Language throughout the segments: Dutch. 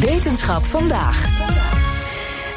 Wetenschap vandaag.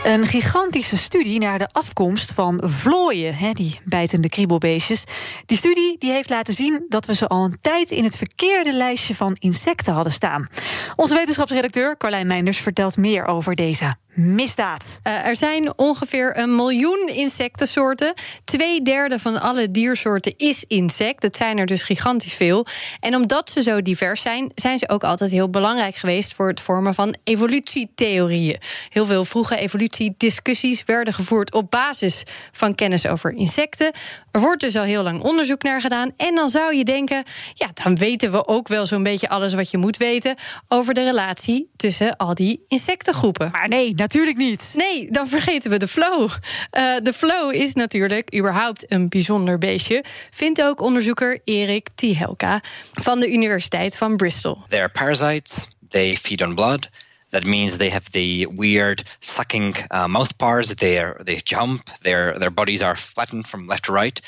Een gigantische studie naar de afkomst van vlooien, hè, die bijtende kriebelbeestjes. Die studie die heeft laten zien dat we ze al een tijd in het verkeerde lijstje van insecten hadden staan. Onze wetenschapsredacteur Carlijn Meinders vertelt meer over deze misdaad. Uh, er zijn ongeveer een miljoen insectensoorten. Twee derde van alle diersoorten is insect. Dat zijn er dus gigantisch veel. En omdat ze zo divers zijn, zijn ze ook altijd heel belangrijk geweest voor het vormen van evolutietheorieën. Heel veel vroege evolutiediscussies werden gevoerd op basis van kennis over insecten. Er wordt dus al heel lang onderzoek naar gedaan. En dan zou je denken, ja, dan weten we ook wel zo'n beetje alles wat je moet weten over de relatie tussen al die insectengroepen. Maar nee, natuurlijk niet. Nee, dan vergeten we de flow. Uh, de flow is natuurlijk überhaupt een bijzonder beestje. Vindt ook onderzoeker Erik Tihelka van de Universiteit van Bristol. They are parasites. They feed on blood. That means they have the weird sucking uh, mouth parts. They they jump. Their their bodies are flattened from left to right.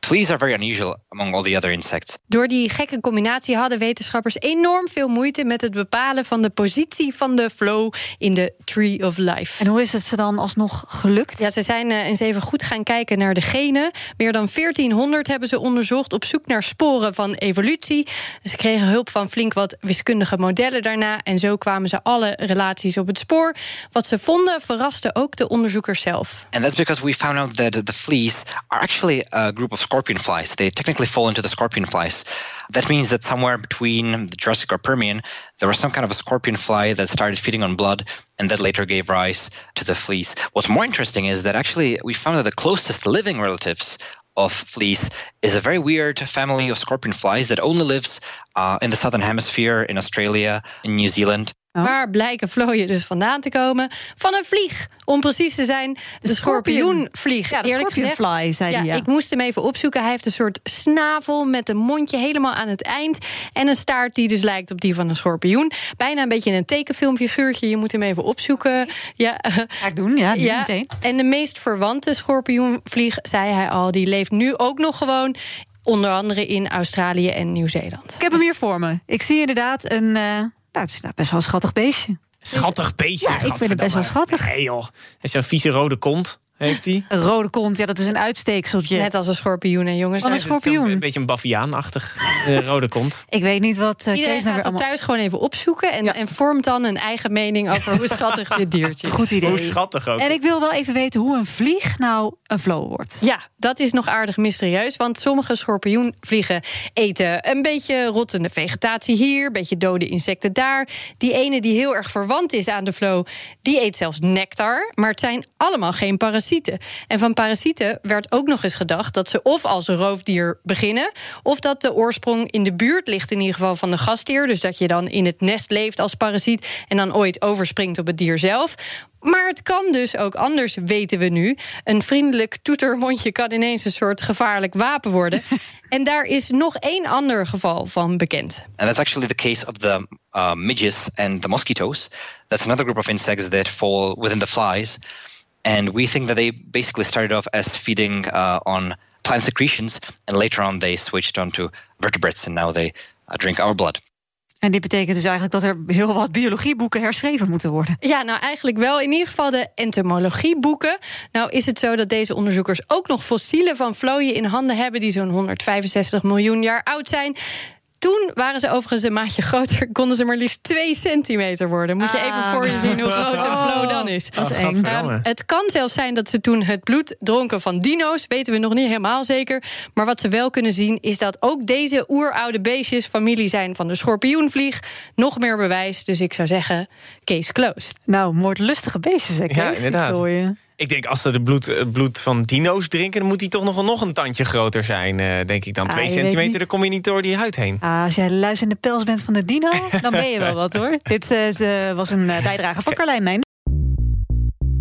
Fleas are very unusual among all the other insects. Door die gekke combinatie hadden wetenschappers enorm veel moeite met het bepalen van de positie van de flow in de Tree of Life. En hoe is het ze dan alsnog gelukt? Ja, ze zijn uh, eens even goed gaan kijken naar de genen. Meer dan 1400 hebben ze onderzocht op zoek naar sporen van evolutie. Ze kregen hulp van flink wat wiskundige modellen daarna. En zo kwamen ze alle relaties op het spoor. Wat ze vonden verraste ook de onderzoekers zelf. And that's because we found out that the fleas are actually a group of scorpion flies. They technically fall into the scorpion flies. That means that somewhere between the Jurassic or Permian, there was some kind of a scorpion fly that started feeding on blood and that later gave rise to the fleas. What's more interesting is that actually we found that the closest living relatives of fleas is a very weird family of scorpion flies that only lives uh, in the southern hemisphere, in Australia, in New Zealand. Oh. Waar blijken vlooien dus vandaan te komen? Van een vlieg, om precies te zijn, de, de schorpioenvlieg. Ja, de Eerlijk gezegd, zei ja, ja. Ik moest hem even opzoeken. Hij heeft een soort snavel met een mondje helemaal aan het eind. En een staart die dus lijkt op die van een schorpioen. Bijna een beetje een tekenfilmfiguurtje. Je moet hem even opzoeken. Ja, Ga ik doen, ja, ja. meteen. En de meest verwante schorpioenvlieg, zei hij al, die leeft nu ook nog gewoon onder andere in Australië en Nieuw-Zeeland. Ik heb hem hier voor me. Ik zie inderdaad een. Uh nou, het is nou best wel een schattig beestje. Schattig beestje? Ja, ik vind het best wel schattig. Nee joh, is zo'n vieze rode kont heeft hij. Een rode kont, ja, dat is een uitsteekseltje. Net als een schorpioen, hè, jongens. Wat een schorpioen. Een, beetje een baviaanachtig uh, rode kont. Ik weet niet wat uh, Iedereen Kees gaat nou het thuis gewoon even opzoeken... En, Ja. en vormt dan een eigen mening over hoe schattig dit diertje is. Goed idee. Hoe schattig ook. En ik wil wel even weten hoe een vlieg nou een flow wordt. Ja, dat is nog aardig mysterieus. Want sommige schorpioenvliegen eten een beetje rottende vegetatie hier, een beetje dode insecten daar. Die ene die heel erg verwant is aan de flow, die eet zelfs nectar. Maar het zijn allemaal geen parasieten. En van parasieten werd ook nog eens gedacht dat ze of als een roofdier beginnen, of dat de oorsprong in de buurt ligt, in ieder geval van de gastheer. Dus dat je dan in het nest leeft als parasiet en dan ooit overspringt op het dier zelf. Maar het kan dus ook anders, weten we nu. Een vriendelijk toetermondje kan ineens een soort gevaarlijk wapen worden. en daar is nog één ander geval van bekend. And that's actually the case of the uh, midges and the mosquitoes. That's another group of insects that fall within the flies. And we think that they basically started off as feeding uh, on plant secretions, and later on they switched onto vertebrates, and now they uh, drink our blood. En dit betekent dus eigenlijk dat er heel wat biologieboeken herschreven moeten worden. Ja, nou eigenlijk wel. In ieder geval de entomologieboeken. Nou is het zo dat deze onderzoekers ook nog fossielen van vlooien in handen hebben... die zo'n 165 miljoen jaar oud zijn... Toen waren ze overigens een maatje groter, konden ze maar liefst 2 centimeter worden. Moet je Ah. even voor je zien hoe groot een flow dan is. Dat is Oh. Ehm, het kan zelfs zijn dat ze toen het bloed dronken van dino's. Weten we nog niet helemaal zeker. Maar wat ze wel kunnen zien is dat ook deze oeroude beestjes familie zijn van de schorpioenvlieg. Nog meer bewijs. Dus ik zou zeggen, case closed. Nou, moordlustige beestjes, hè, Kees? Ja, inderdaad. Ik denk, als ze de bloed, het bloed van dino's drinken... dan moet die toch nog, wel nog een tandje groter zijn, eh, denk ik dan. Ah, Twee centimeter, daar kom je niet door die huid heen. Ah, als jij de luis in de pels bent van de dino, dan ben je wel wat, hoor. Dit eh, eh, was een eh, bijdrage van Carlijn Mijn.